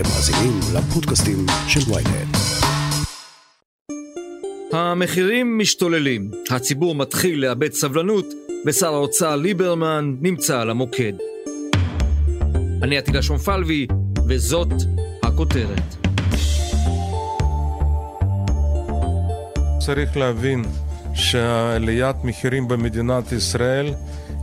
אתם מאזינים לפודקאסטים של ויינט. המחירים משתוללים, הציבור מתחיל לאבד סבלנות, ושר האוצר ליברמן נמצא על המוקד. אני עתידה שומפלבי, וזאת הכותרת. צריך להבין שעליית מחירים במדינת ישראל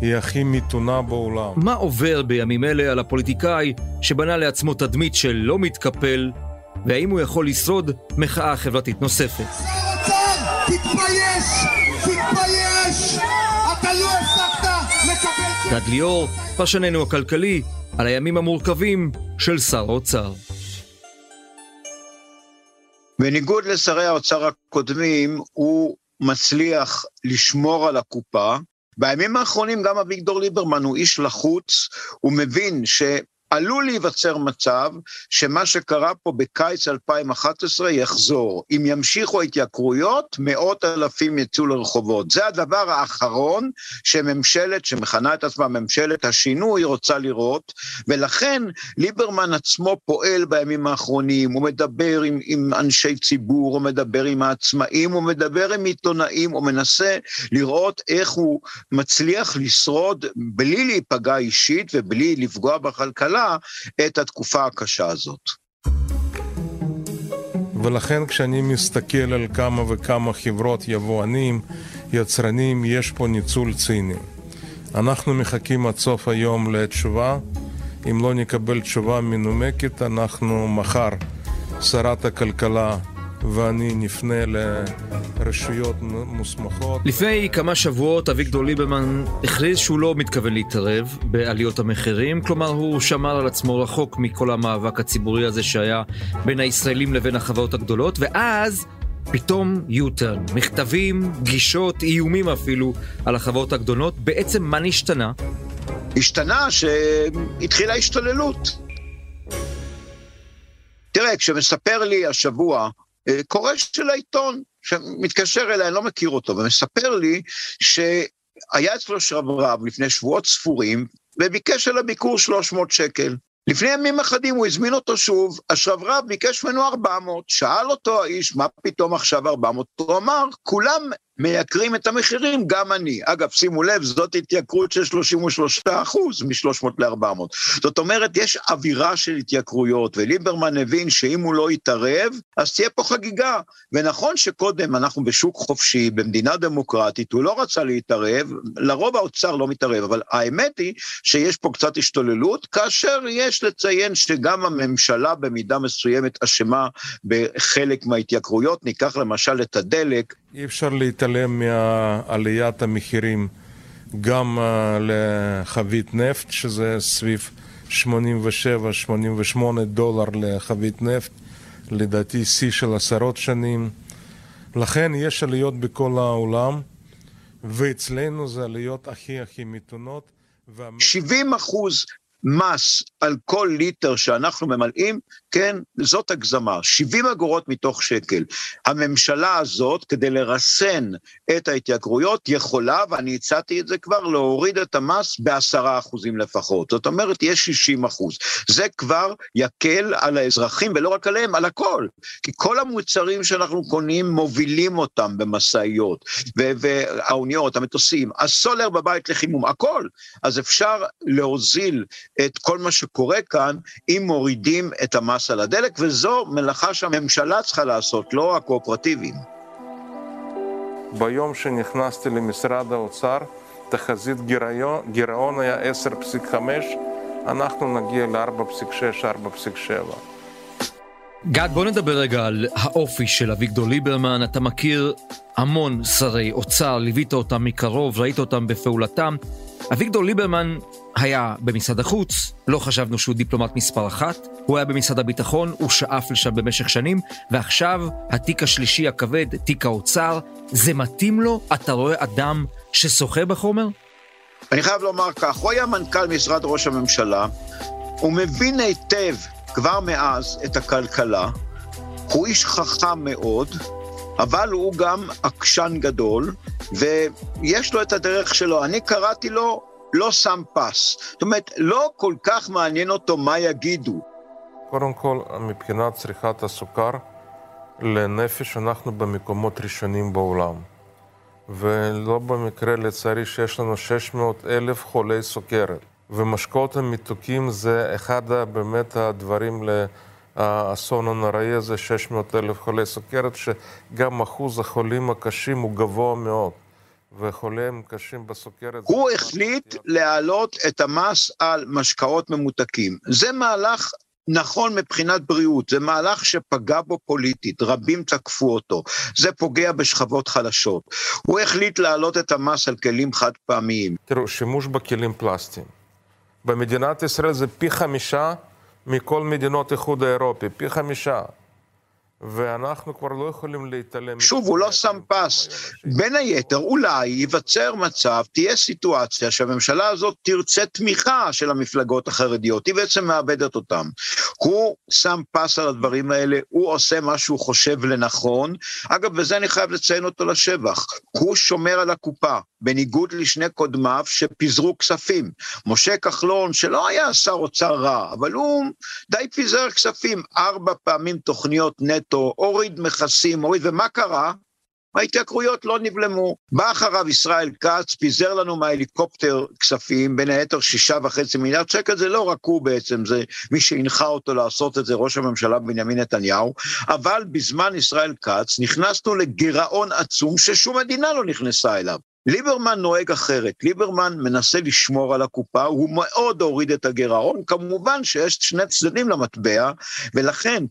היא הכי מתונה בעולם. מה עובר בימים אלה על הפוליטיקאי שבנה לעצמו תדמית של לא מתקפל, והאם הוא יכול לשרוד מחאה חברתית נוספת? תתבייש! תתבייש! אתה לא הפסקת לקבל... גד ליאור, פרשננו הכלכלי, על הימים המורכבים של שר האוצר. בניגוד לשרי האוצר הקודמים, הוא מצליח לשמור על הקופה. בימים האחרונים גם אביגדור ליברמן הוא איש לחוץ, הוא מבין ש... עלול להיווצר מצב שמה שקרה פה בקיץ 2011 יחזור. אם ימשיכו ההתייקרויות, מאות אלפים יצאו לרחובות. זה הדבר האחרון שממשלת, שמכנה את עצמה ממשלת השינוי, רוצה לראות, ולכן ליברמן עצמו פועל בימים האחרונים, הוא מדבר עם, עם אנשי ציבור, הוא מדבר עם העצמאים, הוא מדבר עם עיתונאים, הוא מנסה לראות איך הוא מצליח לשרוד בלי להיפגע אישית ובלי לפגוע בכלכלה. הכלכלה את התקופה הקשה הזאת. ולכן כשאני מסתכל על כמה וכמה חברות יבואנים, יצרנים, יש פה ניצול ציני. אנחנו מחכים עד סוף היום לתשובה. אם לא נקבל תשובה מנומקת, אנחנו מחר, שרת הכלכלה ואני נפנה לרשויות מוסמכות. לפני כמה שבועות אביגדור ליברמן הכריז שהוא לא מתכוון להתערב בעליות המחירים, כלומר הוא שמר על עצמו רחוק מכל המאבק הציבורי הזה שהיה בין הישראלים לבין החברות הגדולות, ואז פתאום U-turn, מכתבים, פגישות, איומים אפילו על החברות הגדולות. בעצם מה נשתנה? השתנה שהתחילה השתוללות. תראה, כשמספר לי השבוע קורא של העיתון, שמתקשר אליי, אני לא מכיר אותו, ומספר לי שהיה אצלו שרברב לפני שבועות ספורים, וביקש על הביקור 300 שקל. לפני ימים אחדים הוא הזמין אותו שוב, השרברב ביקש ממנו 400, שאל אותו האיש, מה פתאום עכשיו 400? הוא אמר, כולם מייקרים את המחירים, גם אני. אגב, שימו לב, זאת התייקרות של 33 אחוז, מ-300 ל-400. זאת אומרת, יש אווירה של התייקרויות, וליברמן הבין שאם הוא לא יתערב, אז תהיה פה חגיגה. ונכון שקודם אנחנו בשוק חופשי, במדינה דמוקרטית, הוא לא רצה להתערב, לרוב האוצר לא מתערב, אבל האמת היא שיש פה קצת השתוללות, כאשר יש לציין שגם הממשלה במידה מסוימת אשמה בחלק מההתייקרויות, ניקח למשל את הדלק. אי אפשר להתעלם מעליית המחירים גם uh, לחבית נפט, שזה סביב 87-88 דולר לחבית נפט, לדעתי שיא של עשרות שנים. לכן יש עליות בכל העולם, ואצלנו זה עליות הכי הכי מתונות. 70 אחוז מס על כל ליטר שאנחנו ממלאים, כן, זאת הגזמה, 70 אגורות מתוך שקל. הממשלה הזאת, כדי לרסן את ההתייקרויות, יכולה, ואני הצעתי את זה כבר, להוריד את המס בעשרה אחוזים לפחות. זאת אומרת, יש 60 אחוז. זה כבר יקל על האזרחים, ולא רק עליהם, על הכל. כי כל המוצרים שאנחנו קונים, מובילים אותם במשאיות, והאוניות, המטוסים, הסולר בבית לחימום, הכל. אז אפשר להוזיל את כל מה שקורה כאן, אם מורידים את המס על הדלק, וזו מלאכה שהממשלה צריכה לעשות, לא הקואופרטיבים. ביום שנכנסתי למשרד האוצר, תחזית גירעון, גירעון היה 10.5, אנחנו נגיע ל-4.6, 4.7. גד, בוא נדבר רגע על האופי של אביגדור ליברמן. אתה מכיר המון שרי אוצר, ליווית אותם מקרוב, ראית אותם בפעולתם. אביגדור ליברמן היה במשרד החוץ, לא חשבנו שהוא דיפלומט מספר אחת, הוא היה במשרד הביטחון, הוא שאף לשם במשך שנים, ועכשיו התיק השלישי הכבד, תיק האוצר, זה מתאים לו? אתה רואה אדם ששוחה בחומר? אני חייב לומר כך, הוא היה מנכ"ל משרד ראש הממשלה, הוא מבין היטב כבר מאז את הכלכלה, הוא איש חכם מאוד, אבל הוא גם עקשן גדול, ויש לו את הדרך שלו. אני קראתי לו לא שם פס. זאת אומרת, לא כל כך מעניין אותו מה יגידו. קודם כל, מבחינת צריכת הסוכר לנפש, אנחנו במקומות ראשונים בעולם. ולא במקרה, לצערי, שיש לנו 600 אלף חולי סוכרת. ומשקאות המתוקים זה אחד באמת הדברים לאסון הנוראי הזה, 600 אלף חולי סוכרת, שגם אחוז החולים הקשים הוא גבוה מאוד. וחולים קשים בסוכרת... הוא החליט להעלות את המס על משקאות ממותקים. זה מהלך נכון מבחינת בריאות, זה מהלך שפגע בו פוליטית, רבים תקפו אותו, זה פוגע בשכבות חלשות. הוא החליט להעלות את המס על כלים חד פעמיים. תראו, שימוש בכלים פלסטיים. במדינת ישראל זה פי חמישה מכל מדינות האיחוד האירופי, פי חמישה. ואנחנו כבר לא יכולים להתעלם. שוב, הוא לא שם פס. בין היתר, אולי ייווצר מצב, תהיה סיטואציה שהממשלה הזאת תרצה תמיכה של המפלגות החרדיות, היא בעצם מאבדת אותם. הוא שם פס על הדברים האלה, הוא עושה מה שהוא חושב לנכון. אגב, וזה אני חייב לציין אותו לשבח. הוא שומר על הקופה, בניגוד לשני קודמיו שפיזרו כספים. משה כחלון, שלא היה שר אוצר רע, אבל הוא די פיזר כספים, ארבע פעמים תוכניות נטו, הוריד מכסים, הוריד, ומה קרה? ההתייקרויות לא נבלמו. בא אחריו ישראל כץ, פיזר לנו מההליקופטר כספים, בין היתר שישה וחצי מיליארד שקל, זה לא רק הוא בעצם, זה מי שהנחה אותו לעשות את זה, ראש הממשלה בנימין נתניהו, אבל בזמן ישראל כץ נכנסנו לגירעון עצום ששום מדינה לא נכנסה אליו. ליברמן נוהג אחרת, ליברמן מנסה לשמור על הקופה, הוא מאוד הוריד את הגירעון, כמובן שיש שני צדדים למטבע, ולכן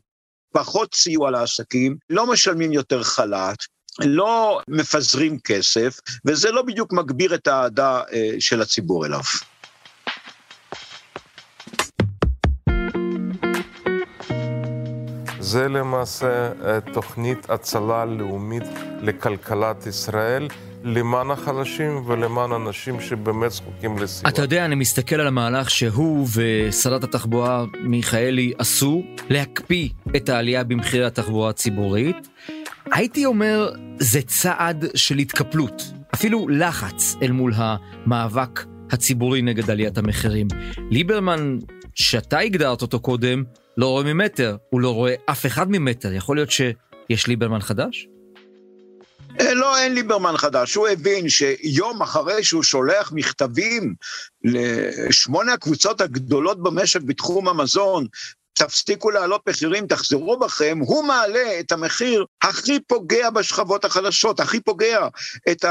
פחות סיוע לעסקים, לא משלמים יותר חל"ת, לא מפזרים כסף, וזה לא בדיוק מגביר את האהדה אה, של הציבור אליו. זה למעשה אה, תוכנית הצלה לאומית לכלכלת ישראל. למען החלשים ולמען אנשים שבאמת זקוקים לסיוע. אתה יודע, אני מסתכל על המהלך שהוא ושרת התחבורה מיכאלי עשו, להקפיא את העלייה במחירי התחבורה הציבורית. הייתי אומר, זה צעד של התקפלות, אפילו לחץ אל מול המאבק הציבורי נגד עליית המחירים. ליברמן, שאתה הגדרת אותו קודם, לא רואה ממטר, הוא לא רואה אף אחד ממטר. יכול להיות שיש ליברמן חדש? אה, לא, אין ליברמן חדש. הוא הבין שיום אחרי שהוא שולח מכתבים לשמונה הקבוצות הגדולות במשק בתחום המזון, תפסיקו להעלות מחירים, תחזרו בכם, הוא מעלה את המחיר הכי פוגע בשכבות החלשות, הכי פוגע את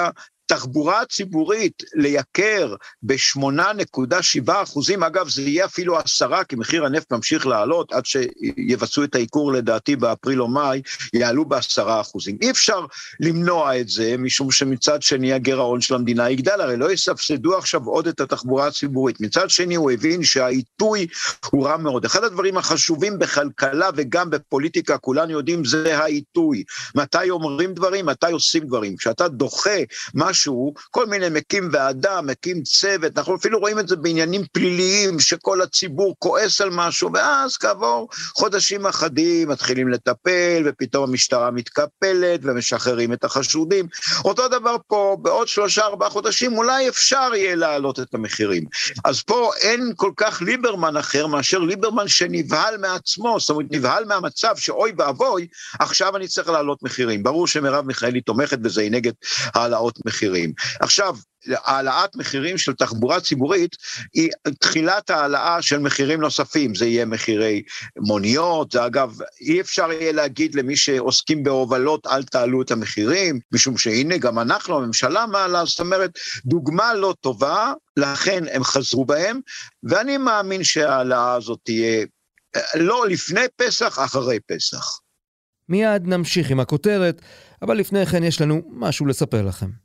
תחבורה ציבורית לייקר ב-8.7 אחוזים, אגב זה יהיה אפילו עשרה כי מחיר הנפט ממשיך לעלות עד שיבצעו את העיקור לדעתי באפריל או מאי, יעלו בעשרה אחוזים. אי אפשר למנוע את זה משום שמצד שני הגירעון של המדינה יגדל, הרי לא יסבסדו עכשיו עוד את התחבורה הציבורית. מצד שני הוא הבין שהעיתוי הוא רע מאוד. אחד הדברים החשובים בכלכלה וגם בפוליטיקה, כולנו יודעים, זה העיתוי. מתי אומרים דברים, מתי עושים דברים. כשאתה דוחה מה משהו, כל מיני מקים ועדה, מקים צוות, אנחנו אפילו רואים את זה בעניינים פליליים, שכל הציבור כועס על משהו, ואז כעבור חודשים אחדים מתחילים לטפל, ופתאום המשטרה מתקפלת ומשחררים את החשודים. אותו דבר פה, בעוד שלושה ארבעה חודשים אולי אפשר יהיה להעלות את המחירים. אז פה אין כל כך ליברמן אחר מאשר ליברמן שנבהל מעצמו, זאת אומרת נבהל מהמצב שאוי ואבוי, עכשיו אני צריך להעלות מחירים. ברור שמרב מיכאלי תומכת בזה, היא נגד העלאות מחירים. מחירים. עכשיו, העלאת מחירים של תחבורה ציבורית היא תחילת העלאה של מחירים נוספים, זה יהיה מחירי מוניות, זה אגב, אי אפשר יהיה להגיד למי שעוסקים בהובלות אל תעלו את המחירים, משום שהנה גם אנחנו, הממשלה מעלה, זאת אומרת, דוגמה לא טובה, לכן הם חזרו בהם, ואני מאמין שההעלאה הזאת תהיה לא לפני פסח, אחרי פסח. מיד נמשיך עם הכותרת, אבל לפני כן יש לנו משהו לספר לכם.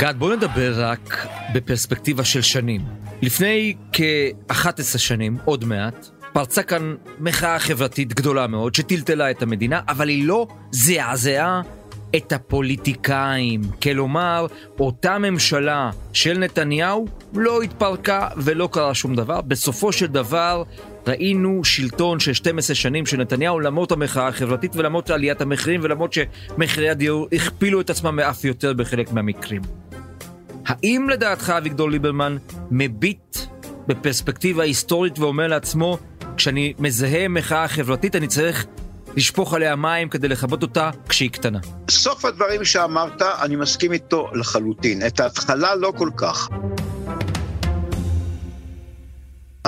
גד, בוא נדבר רק בפרספקטיבה של שנים. לפני כ-11 שנים, עוד מעט, פרצה כאן מחאה חברתית גדולה מאוד שטלטלה את המדינה, אבל היא לא זעזעה את הפוליטיקאים. כלומר, אותה ממשלה של נתניהו לא התפרקה ולא קרה שום דבר. בסופו של דבר ראינו שלטון של 12 שנים של נתניהו למרות המחאה החברתית ולמרות עליית המחירים ולמרות שמחירי הדיור הכפילו את עצמם ואף יותר בחלק מהמקרים. האם לדעתך אביגדור ליברמן מביט בפרספקטיבה היסטורית ואומר לעצמו, כשאני מזהה מחאה חברתית אני צריך לשפוך עליה מים כדי לכבות אותה כשהיא קטנה. סוף הדברים שאמרת, אני מסכים איתו לחלוטין. את ההתחלה לא כל כך.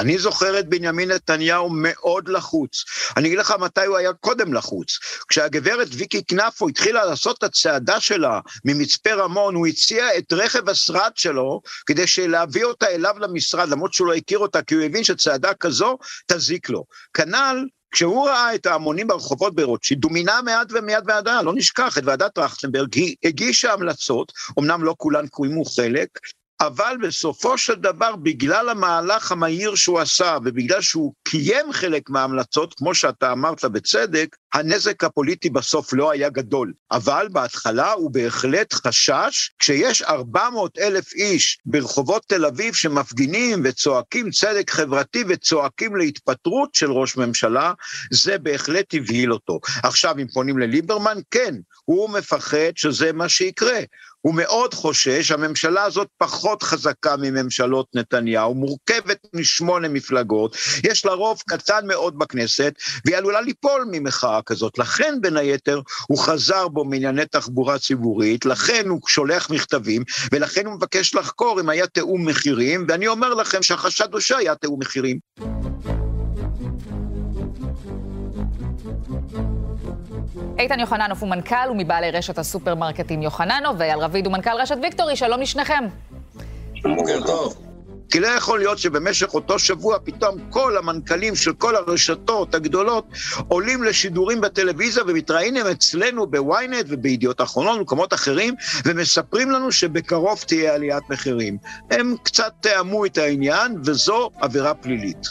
אני זוכר את בנימין נתניהו מאוד לחוץ. אני אגיד לך מתי הוא היה קודם לחוץ. כשהגברת ויקי קנפו התחילה לעשות את הצעדה שלה ממצפה רמון, הוא הציע את רכב השרד שלו כדי להביא אותה אליו למשרד, למרות שהוא לא הכיר אותה, כי הוא הבין שצעדה כזו תזיק לו. כנ"ל כשהוא ראה את ההמונים ברחובות ברוטשילד, הוא מינה מעט ומיד ועדה, לא נשכח, את ועדת טרכטנברג, היא הגישה המלצות, אמנם לא כולן קוימו חלק, אבל בסופו של דבר, בגלל המהלך המהיר שהוא עשה, ובגלל שהוא קיים חלק מההמלצות, כמו שאתה אמרת בצדק, הנזק הפוליטי בסוף לא היה גדול. אבל בהתחלה הוא בהחלט חשש, כשיש 400 אלף איש ברחובות תל אביב שמפגינים וצועקים צדק חברתי וצועקים להתפטרות של ראש ממשלה, זה בהחלט הבהיל אותו. עכשיו, אם פונים לליברמן, כן, הוא מפחד שזה מה שיקרה. הוא מאוד חושש, הממשלה הזאת פחות חזקה מממשלות נתניהו, מורכבת משמונה מפלגות, יש לה רוב קטן מאוד בכנסת, והיא עלולה ליפול ממחאה כזאת. לכן, בין היתר, הוא חזר בו מענייני תחבורה ציבורית, לכן הוא שולח מכתבים, ולכן הוא מבקש לחקור אם היה תיאום מחירים, ואני אומר לכם שהחשד הוא שהיה תיאום מחירים. איתן יוחננוף הוא מנכ"ל ומבעלי רשת הסופרמרקטים יוחננוף, ואייל רביד הוא מנכ"ל רשת ויקטורי, שלום לשניכם. בוקר טוב. כי לא יכול להיות שבמשך אותו שבוע פתאום כל המנכ"לים של כל הרשתות הגדולות עולים לשידורים בטלוויזיה ומתראיינים אצלנו בוויינט ובידיעות אחרונות ובמקומות אחרים ומספרים לנו שבקרוב תהיה עליית מחירים. הם קצת תאמו את העניין וזו עבירה פלילית.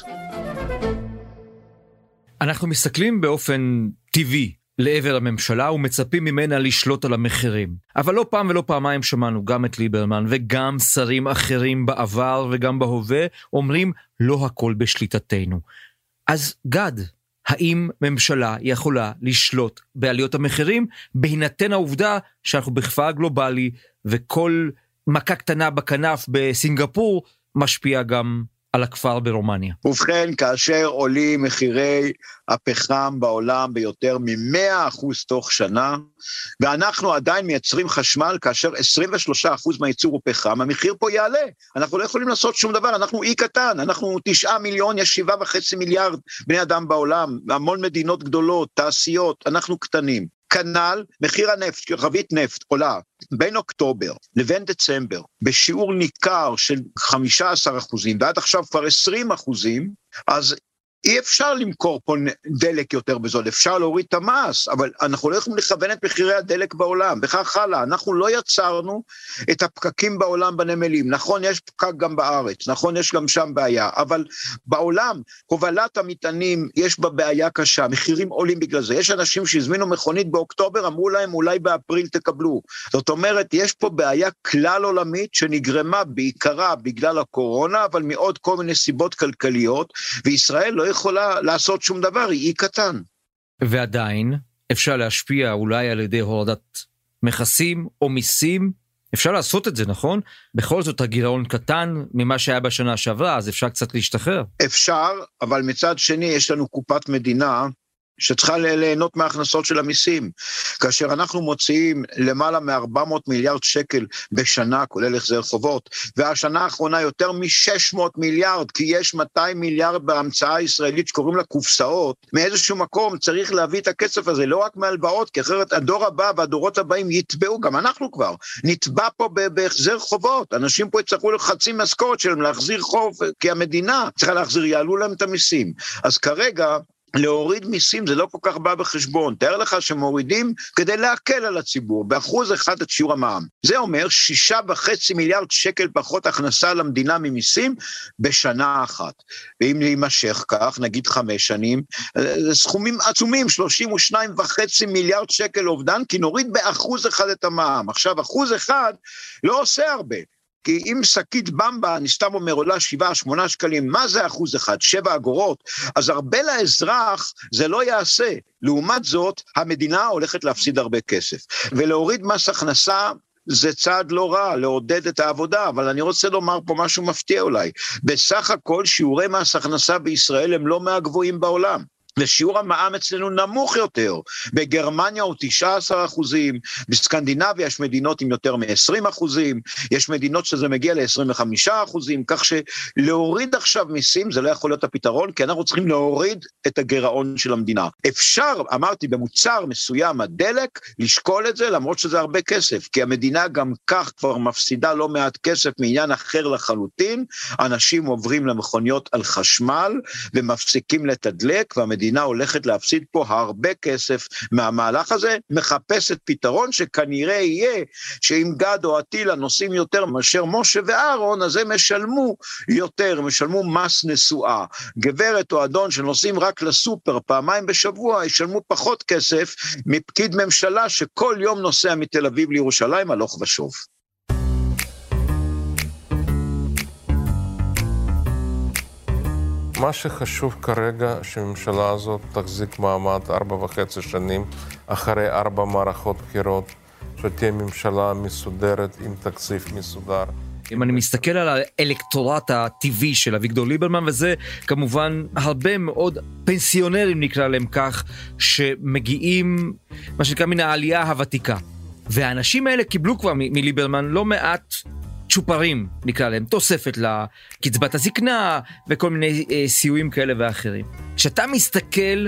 אנחנו מסתכלים באופן טבעי לעבר הממשלה ומצפים ממנה לשלוט על המחירים. אבל לא פעם ולא פעמיים שמענו גם את ליברמן וגם שרים אחרים בעבר וגם בהווה אומרים לא הכל בשליטתנו. אז גד, האם ממשלה יכולה לשלוט בעליות המחירים בהינתן העובדה שאנחנו בכפר גלובלי וכל מכה קטנה בכנף בסינגפור משפיעה גם על הכפר ברומניה. ובכן, כאשר עולים מחירי הפחם בעולם ביותר מ-100% תוך שנה, ואנחנו עדיין מייצרים חשמל כאשר 23% מהייצור הוא פחם, המחיר פה יעלה. אנחנו לא יכולים לעשות שום דבר, אנחנו אי קטן, אנחנו תשעה מיליון, יש שבעה וחצי מיליארד בני אדם בעולם, המון מדינות גדולות, תעשיות, אנחנו קטנים. כנ"ל מחיר הנפט, כוכבית נפט עולה בין אוקטובר לבין דצמבר בשיעור ניכר של 15 אחוזים ועד עכשיו כבר 20 אחוזים, אז אי אפשר למכור פה דלק יותר בזול, אפשר להוריד את המס, אבל אנחנו לא יכולים לכוון את מחירי הדלק בעולם, וכך הלאה. אנחנו לא יצרנו את הפקקים בעולם בנמלים. נכון, יש פקק גם בארץ, נכון, יש גם שם בעיה, אבל בעולם, הובלת המטענים, יש בה בעיה קשה, מחירים עולים בגלל זה. יש אנשים שהזמינו מכונית באוקטובר, אמרו להם, אולי באפריל תקבלו. זאת אומרת, יש פה בעיה כלל עולמית שנגרמה בעיקרה בגלל הקורונה, אבל מעוד כל מיני סיבות כלכליות, וישראל לא יכולה לעשות שום דבר, היא אי קטן. ועדיין, אפשר להשפיע אולי על ידי הורדת מכסים או מיסים. אפשר לעשות את זה, נכון? בכל זאת הגירעון קטן ממה שהיה בשנה שעברה, אז אפשר קצת להשתחרר. אפשר, אבל מצד שני יש לנו קופת מדינה שצריכה ליהנות מההכנסות של המיסים. כאשר אנחנו מוציאים למעלה מ-400 מיליארד שקל בשנה, כולל החזר חובות, והשנה האחרונה יותר מ-600 מיליארד, כי יש 200 מיליארד בהמצאה הישראלית שקוראים לה קופסאות, מאיזשהו מקום צריך להביא את הכסף הזה, לא רק מהלוואות, כי אחרת הדור הבא והדורות הבאים יתבעו, גם אנחנו כבר, נתבע פה בהחזר חובות. אנשים פה יצטרכו לחצי משכורת שלהם להחזיר חוב, כי המדינה צריכה להחזיר, יעלו להם את המיסים. אז כרגע, להוריד מיסים זה לא כל כך בא בחשבון. תאר לך שמורידים כדי להקל על הציבור, באחוז אחד את שיעור המע"מ. זה אומר שישה וחצי מיליארד שקל פחות הכנסה למדינה ממיסים בשנה אחת. ואם זה יימשך כך, נגיד חמש שנים, זה סכומים עצומים, 32 וחצי מיליארד שקל אובדן, כי נוריד באחוז אחד את המע"מ. עכשיו, אחוז אחד לא עושה הרבה. כי אם שקית במבה, אני סתם אומר, עולה 7-8 שקלים, מה זה אחוז אחד? 7 אגורות? אז הרבה לאזרח זה לא יעשה. לעומת זאת, המדינה הולכת להפסיד הרבה כסף. ולהוריד מס הכנסה זה צעד לא רע, לעודד את העבודה, אבל אני רוצה לומר פה משהו מפתיע אולי. בסך הכל שיעורי מס הכנסה בישראל הם לא מהגבוהים בעולם. ושיעור המע"מ אצלנו נמוך יותר. בגרמניה הוא 19 אחוזים, בסקנדינביה יש מדינות עם יותר מ-20 אחוזים, יש מדינות שזה מגיע ל-25 אחוזים, כך שלהוריד עכשיו מיסים זה לא יכול להיות הפתרון, כי אנחנו צריכים להוריד את הגירעון של המדינה. אפשר, אמרתי, במוצר מסוים, הדלק, לשקול את זה, למרות שזה הרבה כסף, כי המדינה גם כך כבר מפסידה לא מעט כסף מעניין אחר לחלוטין, אנשים עוברים למכוניות על חשמל ומפסיקים לתדלק, והמדינה... המדינה הולכת להפסיד פה הרבה כסף מהמהלך הזה, מחפשת פתרון שכנראה יהיה שאם גד או אטילה נוסעים יותר מאשר משה ואהרון, אז הם ישלמו יותר, הם ישלמו מס נסועה. גברת או אדון שנוסעים רק לסופר פעמיים בשבוע, ישלמו פחות כסף מפקיד ממשלה שכל יום נוסע מתל אביב לירושלים הלוך ושוב. מה שחשוב כרגע, שהממשלה הזאת תחזיק מעמד ארבע וחצי שנים אחרי ארבע מערכות בחירות, שתהיה ממשלה מסודרת עם תקציב מסודר. אם אני מסתכל על האלקטורט הטבעי של אביגדור ליברמן, וזה כמובן הרבה מאוד פנסיונרים נקרא להם כך, שמגיעים, מה שנקרא, מן העלייה הוותיקה. והאנשים האלה קיבלו כבר מליברמן לא מעט צ'ופרים, נקרא להם, תוספת לקצבת הזקנה וכל מיני אה, סיועים כאלה ואחרים. כשאתה מסתכל,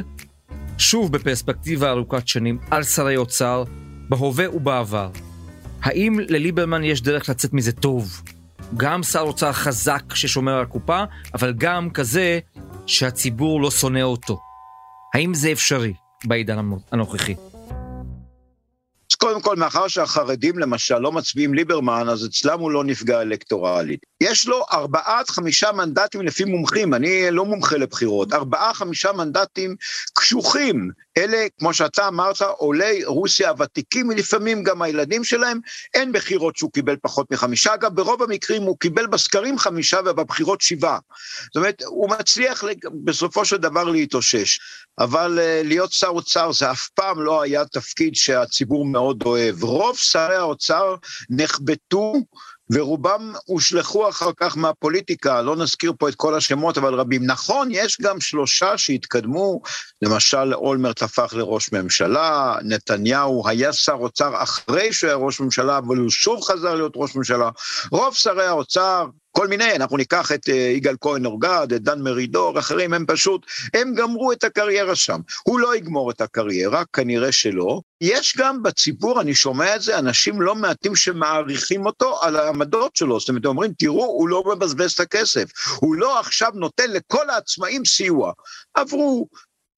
שוב בפרספקטיבה ארוכת שנים, על שרי אוצר, בהווה ובעבר, האם לליברמן יש דרך לצאת מזה טוב? גם שר אוצר חזק ששומר על הקופה, אבל גם כזה שהציבור לא שונא אותו. האם זה אפשרי בעידן הנוכחי? קודם כל, מאחר שהחרדים למשל לא מצביעים ליברמן, אז אצלם הוא לא נפגע אלקטורלית. יש לו ארבעה עד חמישה מנדטים לפי מומחים, אני לא מומחה לבחירות, ארבעה חמישה מנדטים קשוחים. אלה, כמו שאתה אמרת, עולי רוסיה הוותיקים, לפעמים גם הילדים שלהם, אין בחירות שהוא קיבל פחות מחמישה, אגב, ברוב המקרים הוא קיבל בסקרים חמישה ובבחירות שבעה. זאת אומרת, הוא מצליח בסופו של דבר להתאושש. אבל uh, להיות שר אוצר זה אף פעם לא היה תפקיד שהציבור מאוד אוהב. רוב שרי האוצר נחבטו ורובם הושלכו אחר כך מהפוליטיקה, לא נזכיר פה את כל השמות, אבל רבים. נכון, יש גם שלושה שהתקדמו, למשל אולמרט הפך לראש ממשלה, נתניהו היה שר אוצר אחרי שהוא היה ראש ממשלה, אבל הוא שוב חזר להיות ראש ממשלה. רוב שרי האוצר, כל מיני, אנחנו ניקח את אה, יגאל כהן אורגד, את דן מרידור, אחרים, הם פשוט, הם גמרו את הקריירה שם. הוא לא יגמור את הקריירה, כנראה שלא. יש גם בציבור, אני שומע את זה, אנשים לא מעטים שמעריכים אותו על העמדות שלו. זאת אומרת, אומרים, תראו, הוא לא מבזבז את הכסף. הוא לא עכשיו נותן לכל העצמאים סיוע. עברו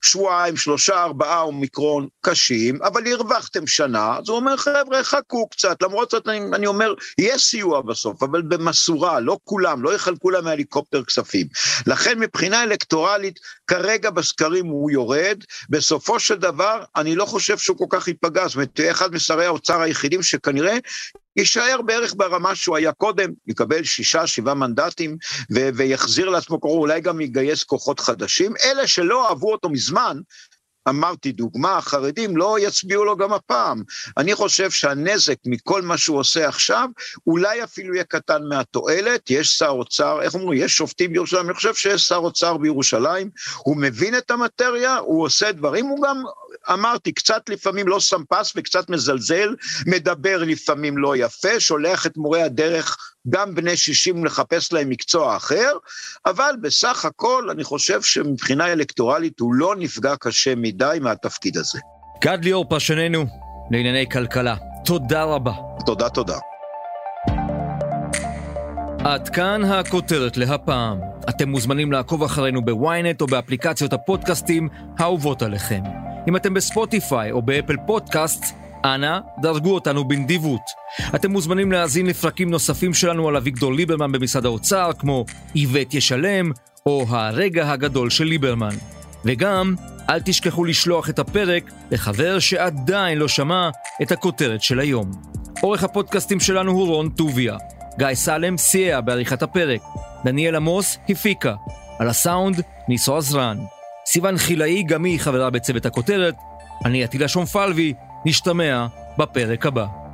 שבועיים, שלושה, ארבעה אומיקרון קשים, אבל הרווחתם שנה, אז הוא אומר, חבר'ה, חכו קצת, למרות זאת אני, אני אומר, יהיה סיוע בסוף, אבל במסורה, לא כולם, לא יחלקו להם מהליקופטר כספים. לכן מבחינה אלקטורלית, כרגע בסקרים הוא יורד, בסופו של דבר, אני לא חושב שהוא כל כך ייפגע, זאת אומרת, אחד משרי האוצר היחידים שכנראה יישאר בערך ברמה שהוא היה קודם, יקבל שישה, שבעה מנדטים, ו- ויחזיר לעצמו קורא, אולי גם יגייס כוחות חדשים. אלה שלא אהבו אותו מזמן, אמרתי דוגמה, החרדים לא יצביעו לו גם הפעם. אני חושב שהנזק מכל מה שהוא עושה עכשיו, אולי אפילו יהיה קטן מהתועלת. יש שר אוצר, איך אומרים, יש שופטים בירושלים, אני חושב שיש שר אוצר בירושלים, הוא מבין את המטריה, הוא עושה דברים, הוא גם אמרתי, קצת לפעמים לא שם פס וקצת מזלזל, מדבר לפעמים לא יפה, שולח את מורי הדרך, גם בני 60, לחפש להם מקצוע אחר, אבל בסך הכל אני חושב שמבחינה אלקטורלית הוא לא נפגע קשה מדי מהתפקיד הזה. גד ליאור, פרשננו לענייני כלכלה, תודה רבה. תודה, תודה. עד כאן הכותרת להפעם. אתם מוזמנים לעקוב אחרינו בוויינט או באפליקציות הפודקאסטים האהובות עליכם. אם אתם בספוטיפיי או באפל פודקאסט, אנא, דרגו אותנו בנדיבות. אתם מוזמנים להאזין לפרקים נוספים שלנו על אביגדור ליברמן במשרד האוצר, כמו איווט ישלם, או הרגע הגדול של ליברמן. וגם, אל תשכחו לשלוח את הפרק לחבר שעדיין לא שמע את הכותרת של היום. עורך הפודקאסטים שלנו הוא רון טוביה. גיא סלם סייע בעריכת הפרק. דניאל עמוס הפיקה. על הסאונד, ניסו עזרן. סיון חילאי, גם היא חברה בצוות הכותרת. אני עטילה שומפלבי, נשתמע בפרק הבא.